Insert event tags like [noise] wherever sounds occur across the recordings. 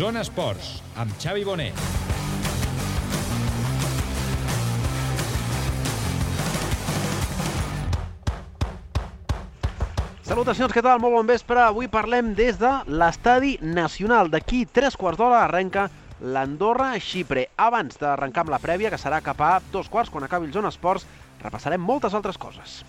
Zona Esports, amb Xavi Bonet. Salutacions, què tal? Molt bon vespre. Avui parlem des de l'Estadi Nacional. D'aquí tres quarts d'hora arrenca l'Andorra-Xipre. Abans d'arrencar amb la prèvia, que serà cap a dos quarts, quan acabi el Zona Esports, repassarem moltes altres coses.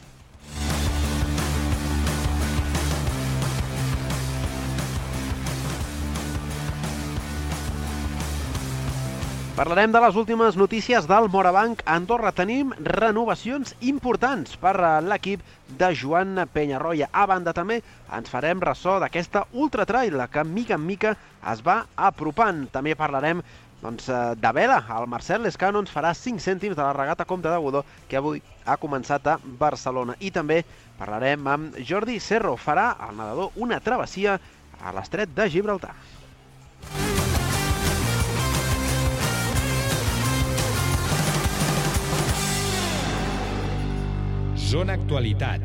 Parlarem de les últimes notícies del Morabanc Andorra. Tenim renovacions importants per a l'equip de Joan Penyarroia. A banda també ens farem ressò d'aquesta ultra trail que mica en mica es va apropant. També parlarem doncs, eh, de vela. El Marcel Lescano ens farà 5 cèntims de la regata Comte de Godó que avui ha començat a Barcelona. I també parlarem amb Jordi Cerro. Farà el nedador una travessia a l'estret de Gibraltar. Zona Actualitat.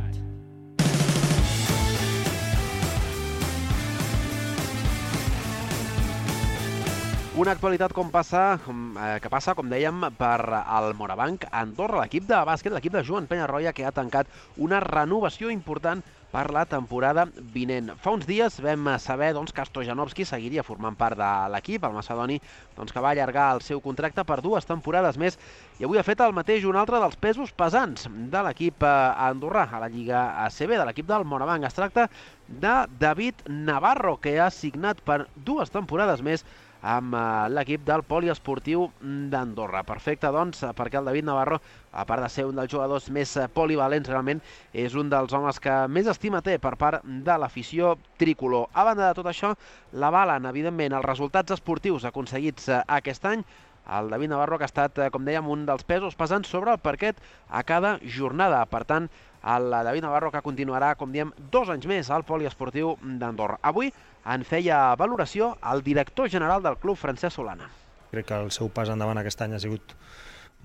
Una actualitat com passa, eh, que passa, com dèiem, per al Morabanc Andorra, l'equip de bàsquet, l'equip de Joan Penyarroia, que ha tancat una renovació important per la temporada vinent. Fa uns dies vam saber doncs, que Stojanovski seguiria formant part de l'equip, el macedoni doncs, que va allargar el seu contracte per dues temporades més i avui ha fet el mateix un altre dels pesos pesants de l'equip eh, andorrà a la Lliga ACB, de l'equip del Morabanc. Es tracta de David Navarro, que ha signat per dues temporades més amb eh, l'equip del poliesportiu d'Andorra. Perfecte, doncs, perquè el David Navarro, a part de ser un dels jugadors més eh, polivalents, realment és un dels homes que més estima té per part de l'afició tricolor. A banda de tot això, l'avalen, evidentment, els resultats esportius aconseguits eh, aquest any, el David Navarro, que ha estat, com dèiem, un dels pesos pesants sobre el parquet a cada jornada. Per tant, el David Navarro que continuarà, com diem, dos anys més al poliesportiu d'Andorra. Avui en feia valoració el director general del club, Francesc Solana. Crec que el seu pas endavant aquest any ha sigut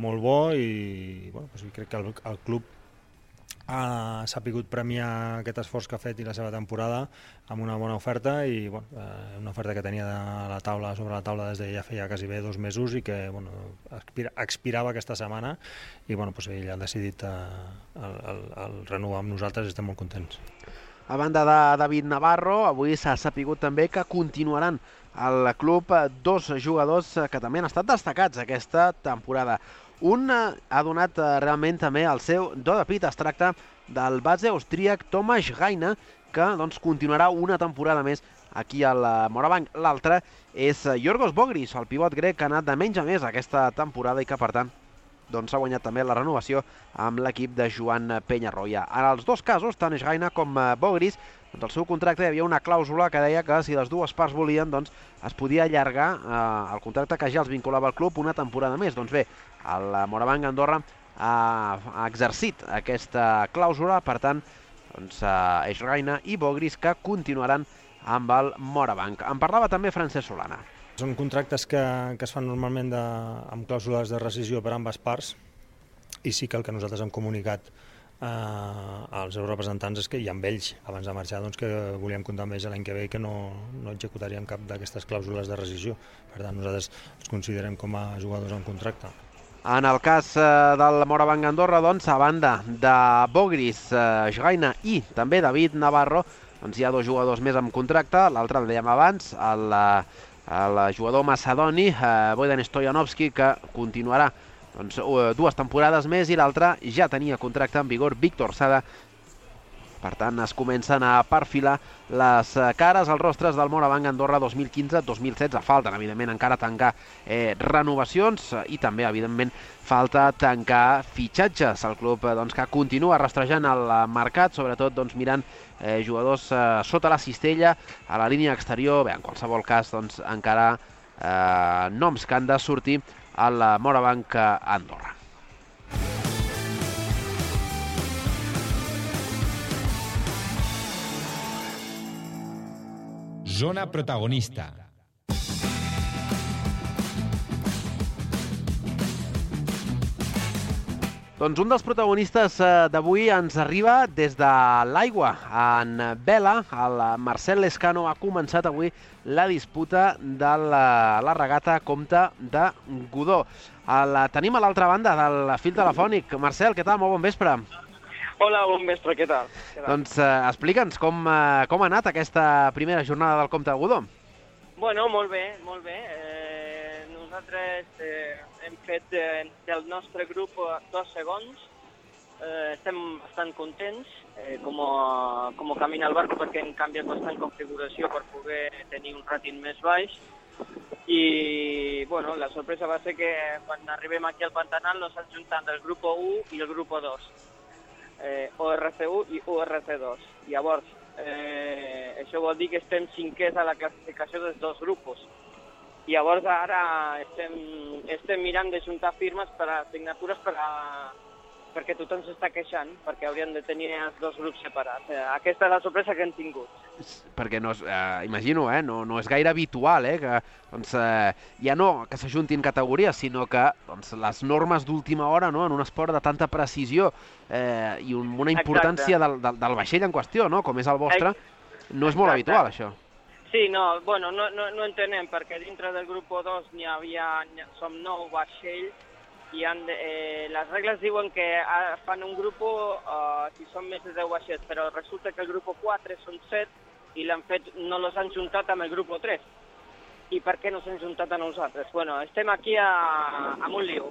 molt bo i bueno, doncs crec que el, el club ha sapigut premiar aquest esforç que ha fet i la seva temporada amb una bona oferta i bueno, eh, una oferta que tenia de la taula sobre la taula des de ja feia quasi bé dos mesos i que bueno, expira, expirava aquesta setmana i bueno, doncs ell ha decidit eh, el, el, el renovar amb nosaltres i estem molt contents. A banda de David Navarro, avui s'ha sapigut també que continuaran al club dos jugadors que també han estat destacats aquesta temporada. Un ha donat realment també el seu do de pit. Es tracta del base austríac Tomas Gaina, que doncs, continuarà una temporada més aquí al Morabanc. L'altre és Yorgos Bogris, el pivot grec que ha anat de menys a més aquesta temporada i que, per tant, doncs, guanyat també la renovació amb l'equip de Joan Penyarroia. En els dos casos, tant Gaina com Bogris, doncs el seu contracte hi havia una clàusula que deia que si les dues parts volien, doncs es podia allargar eh, el contracte que ja els vinculava al club una temporada més. Doncs bé, el Morabanc Andorra ha, ha exercit aquesta clàusula, per tant, doncs, eh, i Bogris que continuaran amb el Morabanc. En parlava també Francesc Solana. Són contractes que, que es fan normalment de, amb clàusules de rescisió per ambes parts i sí que el que nosaltres hem comunicat eh, als seus representants és que, i amb ells, abans de marxar, doncs, que volíem comptar amb ells l'any que ve i que no, no executaríem cap d'aquestes clàusules de rescisió. Per tant, nosaltres els considerem com a jugadors en contracte. En el cas eh, del Morabanc Andorra, doncs, a banda de Bogris, eh, Jgaina i també David Navarro, doncs hi ha dos jugadors més amb contracte, l'altre el dèiem abans, el, eh, el jugador macedoni, eh, Bojdan Stojanovski, que continuarà doncs, dues temporades més i l'altre ja tenia contracte en vigor, Víctor Sada. Per tant, es comencen a perfilar les cares, als rostres del Morabanc Andorra 2015-2016. Falten, evidentment, encara tancar eh, renovacions i també, evidentment, falta tancar fitxatges. El club eh, doncs, que continua rastrejant el mercat, sobretot doncs, mirant eh, jugadors eh, sota la cistella, a la línia exterior. Bé, en qualsevol cas, doncs, encara eh, noms que han de sortir al Morabanc Andorra. Zona protagonista. Doncs un dels protagonistes eh, d'avui ens arriba des de l'aigua, en vela. El Marcel Lescano ha començat avui la disputa de la, la regata Comte de Godó. El tenim a l'altra banda del fil telefònic. Marcel, què tal? Molt bon vespre. Hola, bon vespre, què tal? Què tal? Doncs eh, explica'ns com, eh, com ha anat aquesta primera jornada del Comte de Godó. Bueno, molt bé, molt bé. Eh, nosaltres eh, hem fet eh, del nostre grup eh, dos segons. Eh, estem bastant contents eh, com, a, com camina el barco perquè hem canviat bastant configuració per poder tenir un rating més baix i bueno, la sorpresa va ser que quan arribem aquí al Pantanal nos han juntat el grup 1 i el grup 2 eh, ORC1 i ORC2 llavors eh, això vol dir que estem cinquers a la classificació dels dos grups Llavors ara estem, estem mirant de juntar firmes per a signatures per a, perquè tothom s'està queixant, perquè haurien de tenir els dos grups separats. Eh, Aquesta és la sorpresa que hem tingut. Perquè no és, eh, imagino, eh, no, no és gaire habitual eh, que doncs, eh, ja no que s'ajuntin categories, sinó que doncs, les normes d'última hora no, en un esport de tanta precisió eh, i un, una importància del, del, del vaixell en qüestió, no, com és el vostre, no és molt Exacte. habitual això. Sí, no, bueno, no, no, no entenem, perquè dintre del grup 2 n'hi havia, som nou vaixells, i han eh, les regles diuen que ah, fan un grup uh, si són més de 10 vaixells, però resulta que el grup 4 són 7 i l'han fet, no los han juntat amb el grup 3. I per què no s'han juntat a nosaltres? Bueno, estem aquí a, amb un liu.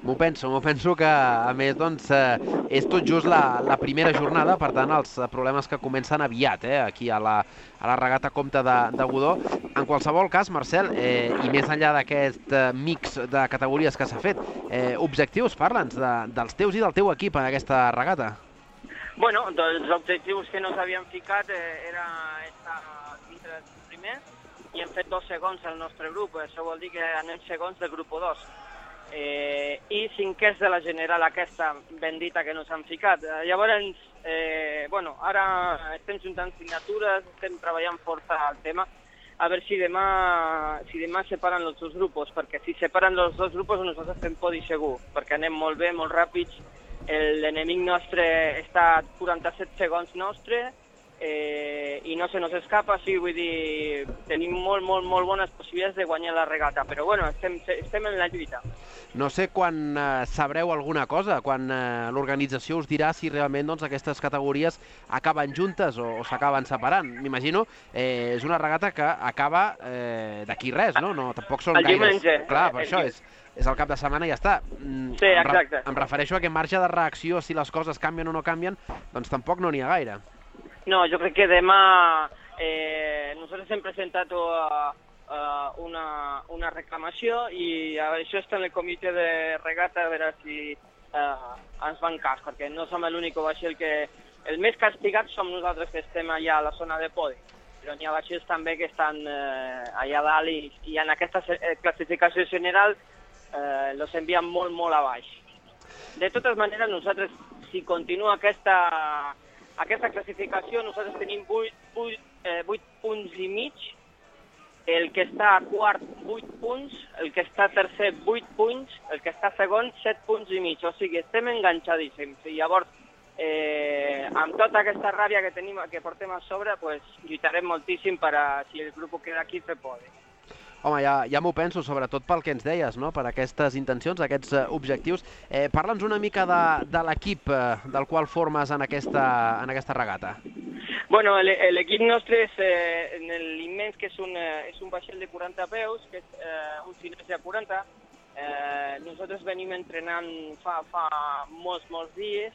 M'ho penso, m'ho penso que, a més, doncs, eh, és tot just la, la primera jornada, per tant, els problemes que comencen aviat, eh, aquí a la, a la regata Comte de, de Godó. En qualsevol cas, Marcel, eh, i més enllà d'aquest eh, mix de categories que s'ha fet, eh, objectius, parla'ns de, dels teus i del teu equip en aquesta regata. Bueno, doncs els objectius que nos havíem ficat eh, era estar dintre dels primers i hem fet dos segons al nostre grup, això vol dir que anem segons del grup 2. Eh, I cinquers de la general aquesta bendita que nos han ficat. Eh, llavors, eh, bueno, ara estem juntant signatures, estem treballant força al tema, a veure si demà, si demà separen els dos grups, perquè si separen els dos grups nosaltres fem podi segur, perquè anem molt bé, molt ràpids, l'enemic nostre està a 47 segons nostre eh, i no se nos escapa, sí, vull dir, tenim molt, molt, molt bones possibilitats de guanyar la regata, però bueno, estem, estem en la lluita. No sé quan eh, sabreu alguna cosa, quan eh, l'organització us dirà si realment doncs, aquestes categories acaben juntes o, o s'acaben separant. M'imagino, eh, és una regata que acaba eh, d'aquí res, no? no? Tampoc són El gaires... diumenge, Clar, per el això és, és el cap de setmana i ja està. Mm, Sí, em re- exacte. Em refereixo a que marge de reacció, si les coses canvien o no canvien, doncs tampoc no n'hi ha gaire. No, jo crec que demà eh, nosaltres hem presentat uh, uh, una, una reclamació i a això està en el comitè de regata a veure si uh, ens fan cas, perquè no som l'únic vaixell que... El més castigat som nosaltres que estem allà a la zona de podi, però n'hi ha vaixells també que estan eh, allà dalt i, i en aquesta eh, classificació general eh, los envien molt, molt a baix. De totes maneres, nosaltres, si continua aquesta, aquesta classificació, nosaltres tenim 8, 8, eh, 8 punts i mig, el que està a quart 8 punts, el que està a tercer 8 punts, el que està a segon 7 punts i mig, o sigui, estem enganxadíssims. I llavors, eh, amb tota aquesta ràbia que tenim, que portem a sobre, pues, lluitarem moltíssim per a, si el grup queda aquí, fer podi. Home, ja, ja m'ho penso, sobretot pel que ens deies, no? per aquestes intencions, aquests eh, objectius. Eh, Parla'ns una mica de, de l'equip eh, del qual formes en aquesta, en aquesta regata. Bueno, l'equip nostre és eh, en l'immens, que és un, eh, és un vaixell de 40 peus, que és eh, un xinès de 40. Eh, nosaltres venim entrenant fa, fa molts, molts dies.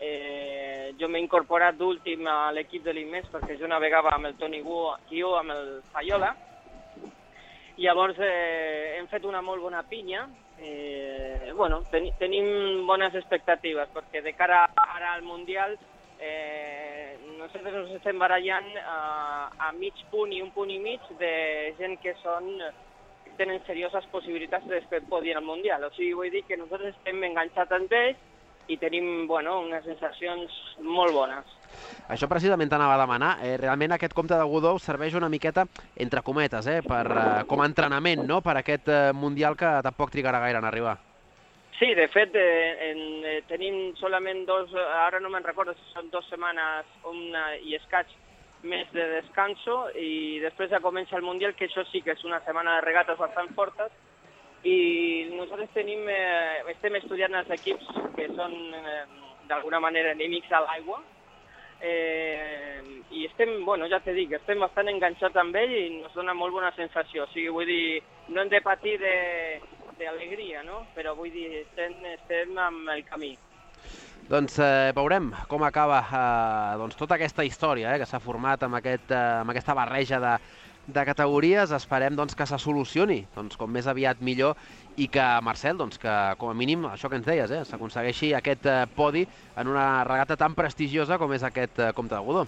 Eh, jo m'he incorporat d'últim a l'equip de l'immens perquè jo navegava amb el Toni Guo, Guió, amb el Fayola. Llavors eh, hem fet una molt bona pinya. Eh, bueno, ten, tenim bones expectatives perquè de cara ara al Mundial eh, nosaltres ens estem barallant a, a mig punt i un punt i mig de gent que són que tenen serioses possibilitats de fer podi al Mundial. O sigui, vull dir que nosaltres estem enganxats amb ells i tenim bueno, unes sensacions molt bones. Això precisament t'anava a demanar. Eh, realment aquest compte de Godó serveix una miqueta, entre cometes, eh, per, eh, com a entrenament no? per aquest eh, Mundial que tampoc trigarà gaire en arribar. Sí, de fet, eh, en, eh, tenim solament dos, ara no me'n recordo si són dues setmanes una i escaig més de descanso i després ja comença el Mundial, que això sí que és una setmana de regates bastant fortes i nosaltres tenim, eh, estem estudiant els equips que són eh, d'alguna manera enemics a l'aigua eh, i estem, bueno, ja t'he dit, estem bastant enganxats amb ell i ens dona molt bona sensació. O sigui, vull dir, no hem de patir d'alegria, no? Però vull dir, estem, estem amb el camí. Doncs eh, veurem com acaba eh, doncs, tota aquesta història eh, que s'ha format amb, aquest, eh, amb aquesta barreja de, de categories. Esperem doncs, que se solucioni doncs, com més aviat millor i que, Marcel, doncs, que com a mínim, això que ens deies, eh, s'aconsegueixi aquest eh, podi en una regata tan prestigiosa com és aquest eh, Comte de Godó.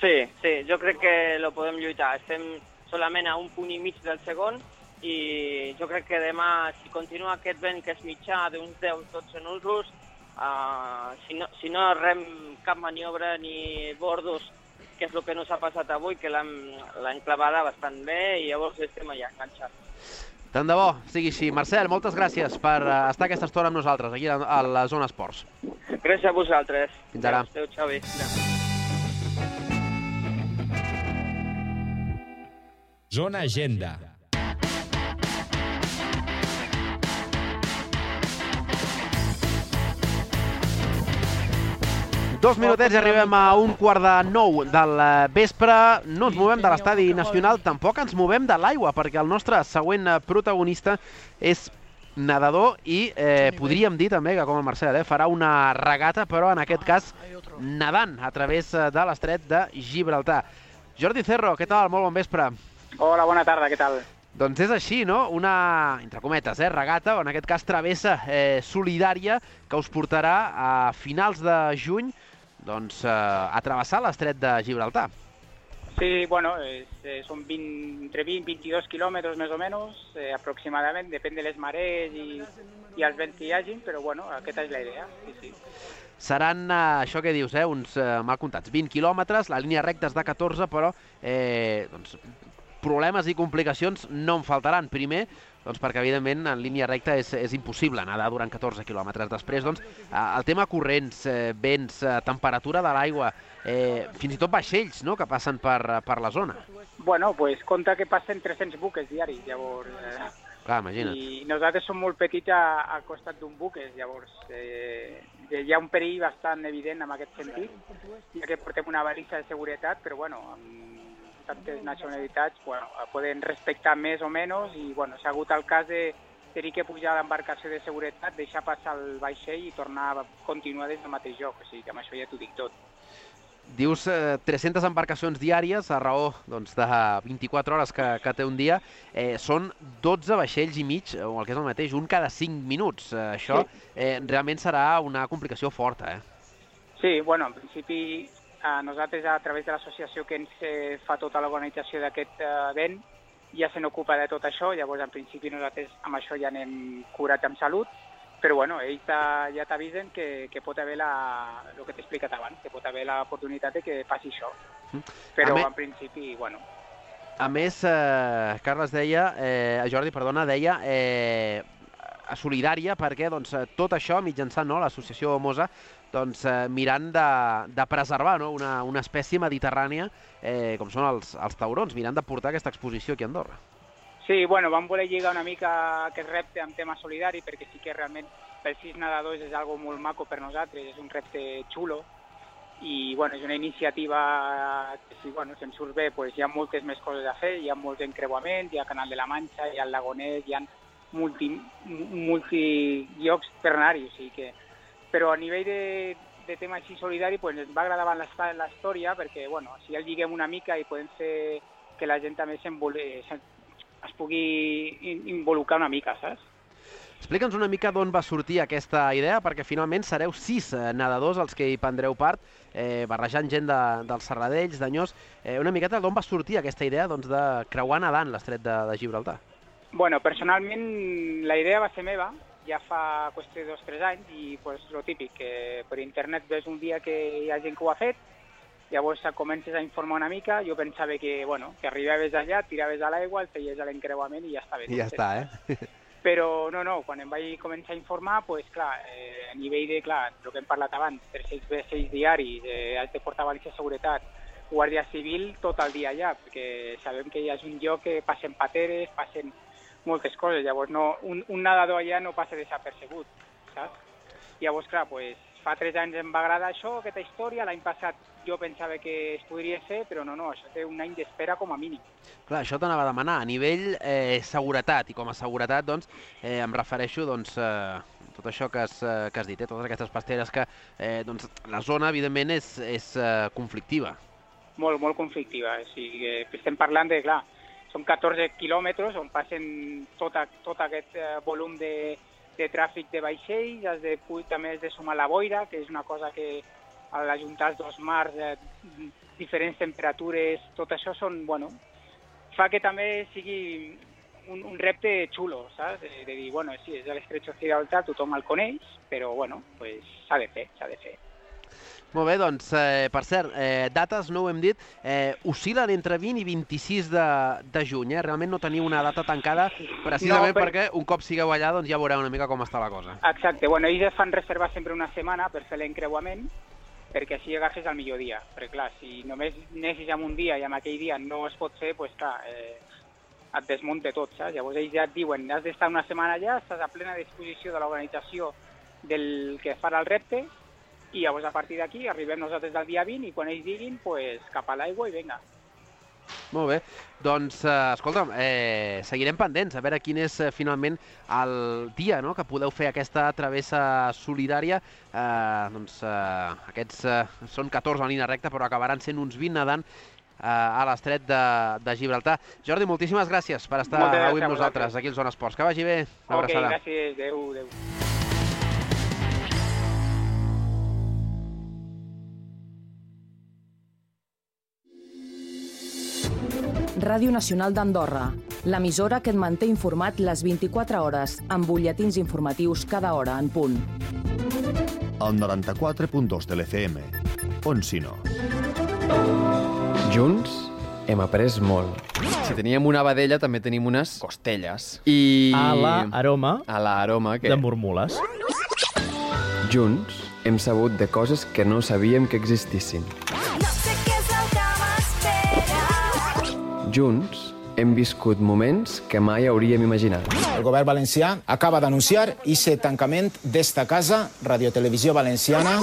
Sí, sí, jo crec que lo podem lluitar. Estem solament a un punt i mig del segon i jo crec que demà, si continua aquest vent que és mitjà d'uns 10-12 nusos, uh, si, no, si no rem cap maniobra ni bordos que és el que nos ha passat avui, que l'han clavada bastant bé i llavors estem allà enganxats. Tant de bo sigui així. Marcel, moltes gràcies per eh, estar aquesta estona amb nosaltres, aquí a la Zona Esports. Gràcies a vosaltres. Fins ara. Adéu, Xavi. Zona Agenda. Dos minutets i arribem a un quart de nou del eh, vespre. No ens movem de l'estadi nacional, tampoc ens movem de l'aigua, perquè el nostre següent eh, protagonista és nedador i eh, podríem dir també que, com el Marcel, eh, farà una regata, però en aquest cas nedant a través eh, de l'estret de Gibraltar. Jordi Cerro, què tal? Molt bon vespre. Hola, bona tarda, què tal? Doncs és així, no? Una, entre cometes, eh, regata, o en aquest cas travessa eh, solidària, que us portarà a finals de juny doncs, eh, a travessar l'estret de Gibraltar. Sí, bueno, es, eh, són 20, entre 20 i 22 quilòmetres més o menys, eh, aproximadament, depèn de les marees i, i els vents que hi hagin, però bueno, aquesta és la idea, sí, sí. Seran, eh, això que dius, eh, uns eh, mal comptats, 20 quilòmetres, la línia recta és de 14, però eh, doncs, problemes i complicacions no en faltaran. Primer, doncs perquè evidentment en línia recta és, és impossible nedar durant 14 quilòmetres. Després, doncs, el tema corrents, eh, vents, eh, temperatura de l'aigua, eh, fins i tot vaixells no?, que passen per, per la zona. Bueno, pues compta que passen 300 buques diaris, llavors... Eh, Clar, imagina't. I nosaltres som molt petits a, al costat d'un buques, llavors eh, hi ha un perill bastant evident en aquest sentit, ja que portem una balisa de seguretat, però bueno, amb tantes nacionalitats bueno, poden respectar més o menys i bueno, s'ha hagut el cas de tenir que pujar a l'embarcació de seguretat, deixar passar el vaixell i tornar a continuar des del mateix lloc. O sigui que amb això ja t'ho dic tot. Dius eh, 300 embarcacions diàries a raó doncs, de 24 hores que, que té un dia. Eh, són 12 vaixells i mig, o el que és el mateix, un cada 5 minuts. Eh, això eh, realment serà una complicació forta. Eh? Sí, bueno, en principi nosaltres, a través de l'associació que ens eh, fa tota l'organització d'aquest eh, event, ja se n'ocupa de tot això, llavors en principi nosaltres amb això ja anem curats amb salut, però bueno, ells ja t'avisen que, que pot haver la, el que t'he explicat abans, que pot haver l'oportunitat de que passi això. Mm. Però me... en principi, bueno... A més, eh, Carles deia, eh, Jordi, perdona, deia eh, a Solidària perquè doncs, tot això mitjançant no, l'associació Mosa doncs, eh, mirant de, de preservar no? una, una espècie mediterrània eh, com són els, els taurons, mirant de portar aquesta exposició aquí a Andorra. Sí, bueno, vam voler lligar una mica aquest repte amb tema solidari perquè sí que realment per sis nedadors és algo molt maco per nosaltres, és un repte xulo i bueno, és una iniciativa que si bueno, se'n surt bé pues, hi ha moltes més coses a fer, hi ha molts encreuaments, hi ha Canal de la Manxa, hi ha el Lagonès, hi ha multi, multi llocs per anar-hi, o sigui que però a nivell de, de tema així solidari pues, ens va agradar la, la història perquè bueno, si el lliguem una mica i podem fer que la gent també es pugui involucrar una mica, saps? Explica'ns una mica d'on va sortir aquesta idea, perquè finalment sereu sis eh, nedadors els que hi prendreu part, eh, barrejant gent de, dels Serradells, d'Anyós. Eh, una miqueta d'on va sortir aquesta idea doncs, de creuar nedant l'estret de, de Gibraltar? Bueno, personalment la idea va ser meva, ja fa qüestió de dos o tres anys i pues, lo típic, que per internet ves un dia que hi ha gent que ho ha fet, llavors comences a informar una mica, jo pensava que, bueno, que arribaves allà, tiraves a l'aigua, el feies a l'encreuament i ja està bé. I ja està, eh? [laughs] Però no, no, quan em vaig començar a informar, pues, clar, eh, a nivell de, clar, el que hem parlat abans, 306 diaris, eh, has de portar valisa de seguretat, Guàrdia Civil tot el dia allà, perquè sabem que ja és un lloc que passen pateres, passen moltes coses, llavors no, un, un nedador allà no passa desapercebut, saps? Llavors, clar, pues, fa tres anys em va agradar això, aquesta història, l'any passat jo pensava que es podria fer, però no, no, això té un any d'espera com a mínim. Clar, això t'anava a demanar. A nivell eh, seguretat, i com a seguretat, doncs, eh, em refereixo, doncs, eh, tot això que has, eh, que has dit, eh, totes aquestes pasteres que, eh, doncs, la zona, evidentment, és, és eh, conflictiva. Molt, molt conflictiva. O sigui, estem parlant de, clar, són 14 quilòmetres on passen tot, a, tot aquest eh, volum de, de tràfic de vaixells, has de, també has de sumar la boira, que és una cosa que a l'ajuntar els dos mars, eh, diferents temperatures, tot això són, bueno, fa que també sigui un, un repte xulo, saps? De, de dir, bueno, sí, és l'estretx occidental, tothom el coneix, però, bueno, pues, s'ha de fer, s'ha de fer. Molt bé, doncs, eh, per cert, eh, dates, no ho hem dit, eh, oscil·len entre 20 i 26 de, de juny, eh? Realment no teniu una data tancada, precisament no, però... perquè un cop sigueu allà doncs ja veureu una mica com està la cosa. Exacte, bueno, ells fan reservar sempre una setmana per fer l'encreuament, perquè així agafes el millor dia. Perquè, clar, si només anessis en un dia i en aquell dia no es pot fer, doncs, clar, eh, et desmunta tot, saps? Llavors ells ja et diuen, has d'estar una setmana allà, estàs a plena disposició de l'organització del que farà el repte, i llavors a partir d'aquí arribem nosaltres del dia 20 i quan ells diguin, pues, cap a l'aigua i vinga. Molt bé, doncs eh, escolta'm, eh, seguirem pendents a veure quin és eh, finalment el dia no? que podeu fer aquesta travessa solidària. Eh, doncs eh, aquests eh, són 14 en línia recta però acabaran sent uns 20 nedant eh, a l'estret de, de Gibraltar. Jordi, moltíssimes gràcies per estar avui amb nosaltres aquí al Zona Esports. Que vagi bé. Una Ok, abraçada. gràcies, adeu, adeu. Ràdio Nacional d'Andorra, l'emissora que et manté informat les 24 hores, amb butlletins informatius cada hora en punt. al 94.2 de l'FM. On si no? Junts hem après molt. Si teníem una vedella, també tenim unes costelles. I... A la aroma A la aroma, que... de murmules. Junts hem sabut de coses que no sabíem que existissin. Junts hem viscut moments que mai hauríem imaginat. El govern valencià acaba d'anunciar ese tancament d'esta casa, Radiotelevisió Valenciana.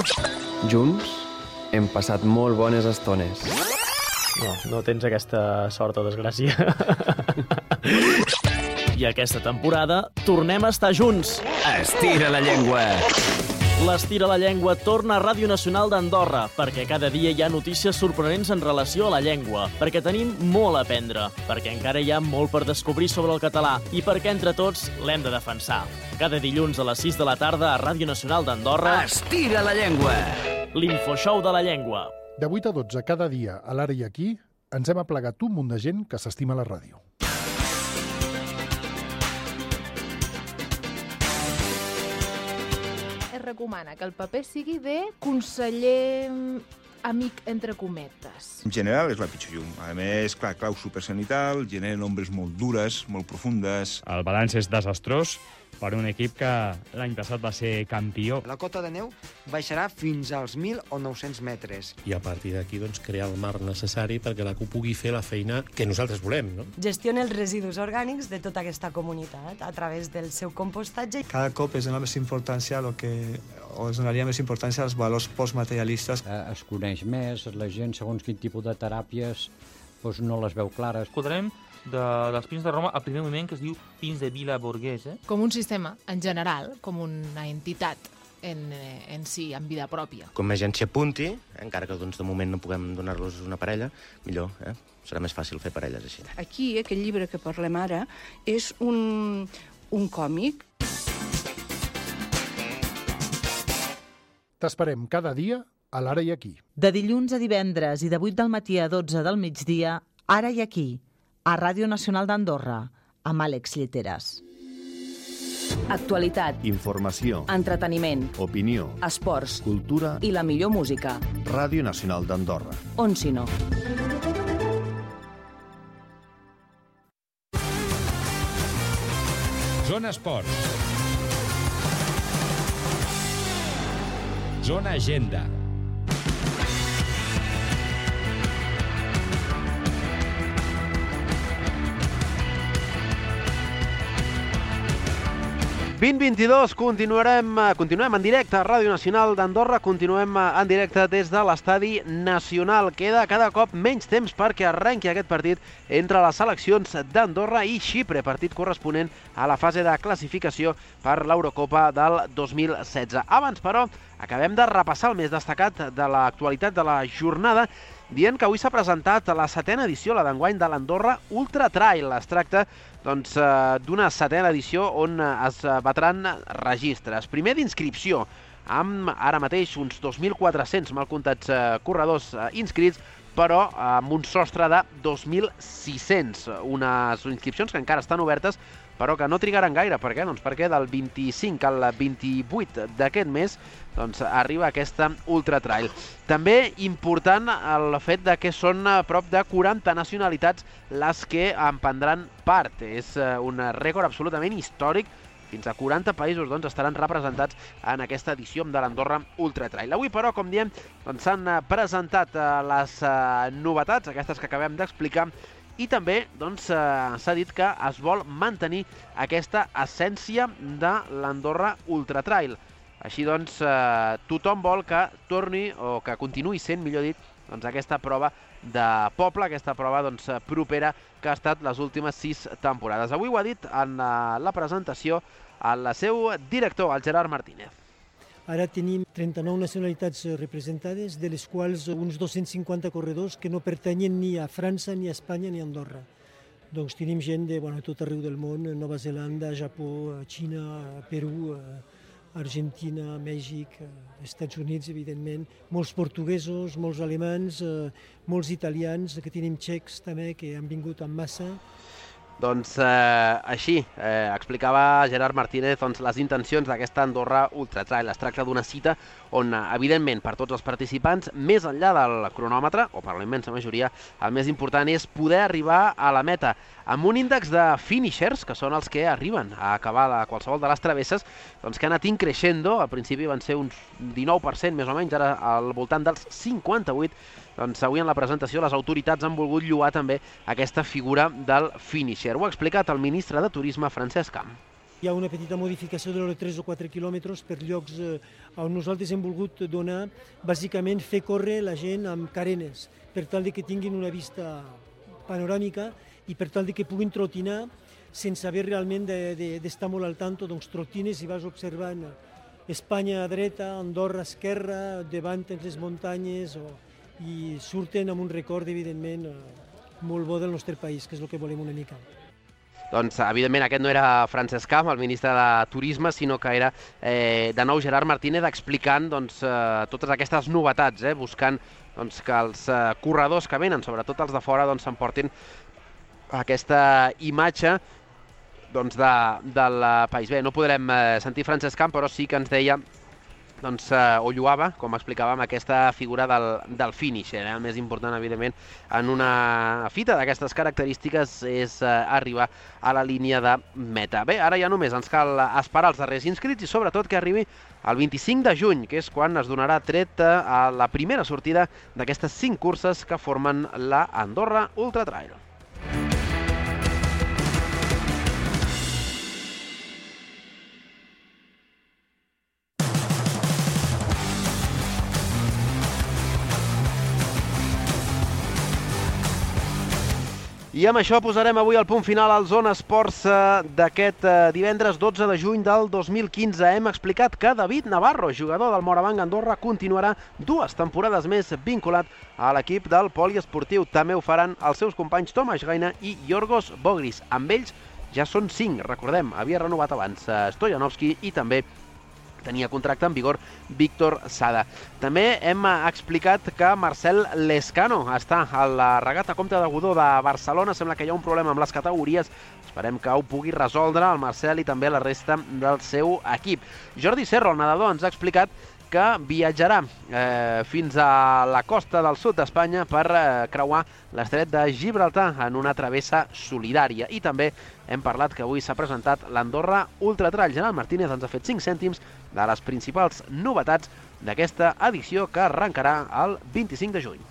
Junts hem passat molt bones estones. No, no tens aquesta sort o desgràcia. I aquesta temporada tornem a estar junts. Estira la llengua. L'Estira la Llengua torna a Ràdio Nacional d'Andorra, perquè cada dia hi ha notícies sorprenents en relació a la llengua, perquè tenim molt a aprendre, perquè encara hi ha molt per descobrir sobre el català i perquè entre tots l'hem de defensar. Cada dilluns a les 6 de la tarda a Ràdio Nacional d'Andorra... Estira la llengua. L'Infoshow de la Llengua. De 8 a 12 cada dia, a l'ara i aquí, ens hem aplegat un munt de gent que s'estima la ràdio. Recomana que el paper sigui de conseller mm, amic entre cometes. En general és la pitjor llum. A més, clar, clau supercenital, generen ombres molt dures, molt profundes. El balanç és desastrós per un equip que l'any passat va ser campió. La cota de neu baixarà fins als 1.000 o 900 metres. I a partir d'aquí doncs, crear el marc necessari perquè la CUP pugui fer la feina que nosaltres volem. No? Gestiona els residus orgànics de tota aquesta comunitat a través del seu compostatge. Cada cop es dona més importància a lo que o es donaria més importància als valors postmaterialistes. Eh, es coneix més, la gent, segons quin tipus de teràpies, doncs no les veu clares. Escoltarem de, dels Pins de Roma el primer moment que es diu Pins de Vila Borghese. Com un sistema, en general, com una entitat en, eh, en si, en vida pròpia. Com més gent s'hi apunti, encara que doncs, de moment no puguem donar-los una parella, millor, eh? serà més fàcil fer parelles així. Aquí, aquest llibre que parlem ara, és un, un còmic. T'esperem cada dia a l'ara i aquí. De dilluns a divendres i de 8 del matí a 12 del migdia, ara i aquí, a Ràdio Nacional d'Andorra, amb Àlex Lleteres. Actualitat, Informació, entreteniment, opinió, esports cultura i la millor música. Ràdio Nacional d'Andorra. On si no? Zona Esports. Zona Agenda. ...2022, continuarem, eh, continuem en directe a Ràdio Nacional d'Andorra, continuem eh, en directe des de l'Estadi Nacional. Queda cada cop menys temps perquè arrenqui aquest partit entre les seleccions d'Andorra i Xipre, partit corresponent a la fase de classificació per l'Eurocopa del 2016. Abans, però, acabem de repassar el més destacat de l'actualitat de la jornada dient que avui s'ha presentat la setena edició, la d'enguany, de l'Andorra Ultra Trail. Es tracta doncs, eh, d'una setena edició on es batran registres. Primer d'inscripció, amb ara mateix uns 2.400 mal comptats eh, corredors eh, inscrits, però amb un sostre de 2.600. Unes inscripcions que encara estan obertes, però que no trigaran gaire. Per què? Doncs perquè del 25 al 28 d'aquest mes doncs, arriba aquesta Ultra Trail. També important el fet de que són a prop de 40 nacionalitats les que en prendran part. És eh, un rècord absolutament històric fins a 40 països doncs, estaran representats en aquesta edició de l'Andorra Ultra Trail. Avui, però, com diem, doncs, s'han doncs, presentat eh, les eh, novetats, aquestes que acabem d'explicar, i també doncs, eh, s'ha dit que es vol mantenir aquesta essència de l'Andorra Ultra Trail. Així doncs, eh, tothom vol que torni, o que continuï sent, millor dit, doncs, aquesta prova de poble, aquesta prova doncs, propera que ha estat les últimes sis temporades. Avui ho ha dit en la, la presentació el seu director, el Gerard Martínez. Ara tenim 39 nacionalitats representades, de les quals uns 250 corredors que no pertanyen ni a França, ni a Espanya, ni a Andorra. Doncs tenim gent de bueno, tot arreu del món, Nova Zelanda, Japó, Xina, Perú, Argentina, Mèxic, Estats Units, evidentment, molts portuguesos, molts alemans, molts italians, que tenim txecs també, que han vingut en massa, doncs eh, així eh, explicava Gerard Martínez doncs, les intencions d'aquesta Andorra Ultra Trail. Es tracta d'una cita on, evidentment, per tots els participants, més enllà del cronòmetre, o per la immensa majoria, el més important és poder arribar a la meta amb un índex de finishers, que són els que arriben a acabar la, qualsevol de les travesses, doncs que ha anat increixendo, al principi van ser uns 19% més o menys, ara al voltant dels 58%, doncs avui en la presentació les autoritats han volgut lluar també aquesta figura del finisher. Ho ha explicat el ministre de Turisme, Francesc Camp. Hi ha una petita modificació de 3 o 4 quilòmetres per llocs eh, on nosaltres hem volgut donar, bàsicament fer córrer la gent amb carenes, per tal de que tinguin una vista panoràmica i per tal de que puguin trotinar sense haver realment d'estar de, de, molt al tanto, doncs trotines i vas observant Espanya a dreta, Andorra a esquerra, davant les muntanyes, o, i surten amb un record, evidentment, molt bo del nostre país, que és el que volem una mica. Doncs, evidentment, aquest no era Francesc Camp, el ministre de Turisme, sinó que era, eh, de nou, Gerard Martínez explicant doncs, eh, totes aquestes novetats, eh, buscant doncs, que els eh, corredors que venen, sobretot els de fora, doncs, s'emportin aquesta imatge doncs, de, del país. Bé, no podrem eh, sentir Francesc Camp, però sí que ens deia doncs, eh, o lluava, com explicàvem, aquesta figura del, del finish. Eh? El més important, evidentment, en una fita d'aquestes característiques és eh, arribar a la línia de meta. Bé, ara ja només ens cal esperar els darrers inscrits i sobretot que arribi el 25 de juny, que és quan es donarà tret a la primera sortida d'aquestes cinc curses que formen la Andorra Ultra Trail. I amb això posarem avui el punt final al Zona Esports eh, d'aquest eh, divendres 12 de juny del 2015. Hem explicat que David Navarro, jugador del Morabanc Andorra, continuarà dues temporades més vinculat a l'equip del poliesportiu. També ho faran els seus companys Tomas Gaina i Yorgos Bogris. Amb ells ja són cinc, recordem, havia renovat abans eh, Stojanovski i també tenia contracte en vigor Víctor Sada. També hem explicat que Marcel Lescano està a la regata Comte de Godó de Barcelona. Sembla que hi ha un problema amb les categories. Esperem que ho pugui resoldre el Marcel i també la resta del seu equip. Jordi Serro, el nedador, ens ha explicat que viatjarà eh, fins a la costa del sud d'Espanya per eh, creuar l'estret de Gibraltar en una travessa solidària. I també hem parlat que avui s'ha presentat l'Andorra Ultra Trail. Gerard Martínez ens ha fet 5 cèntims de les principals novetats d'aquesta edició que arrencarà el 25 de juny.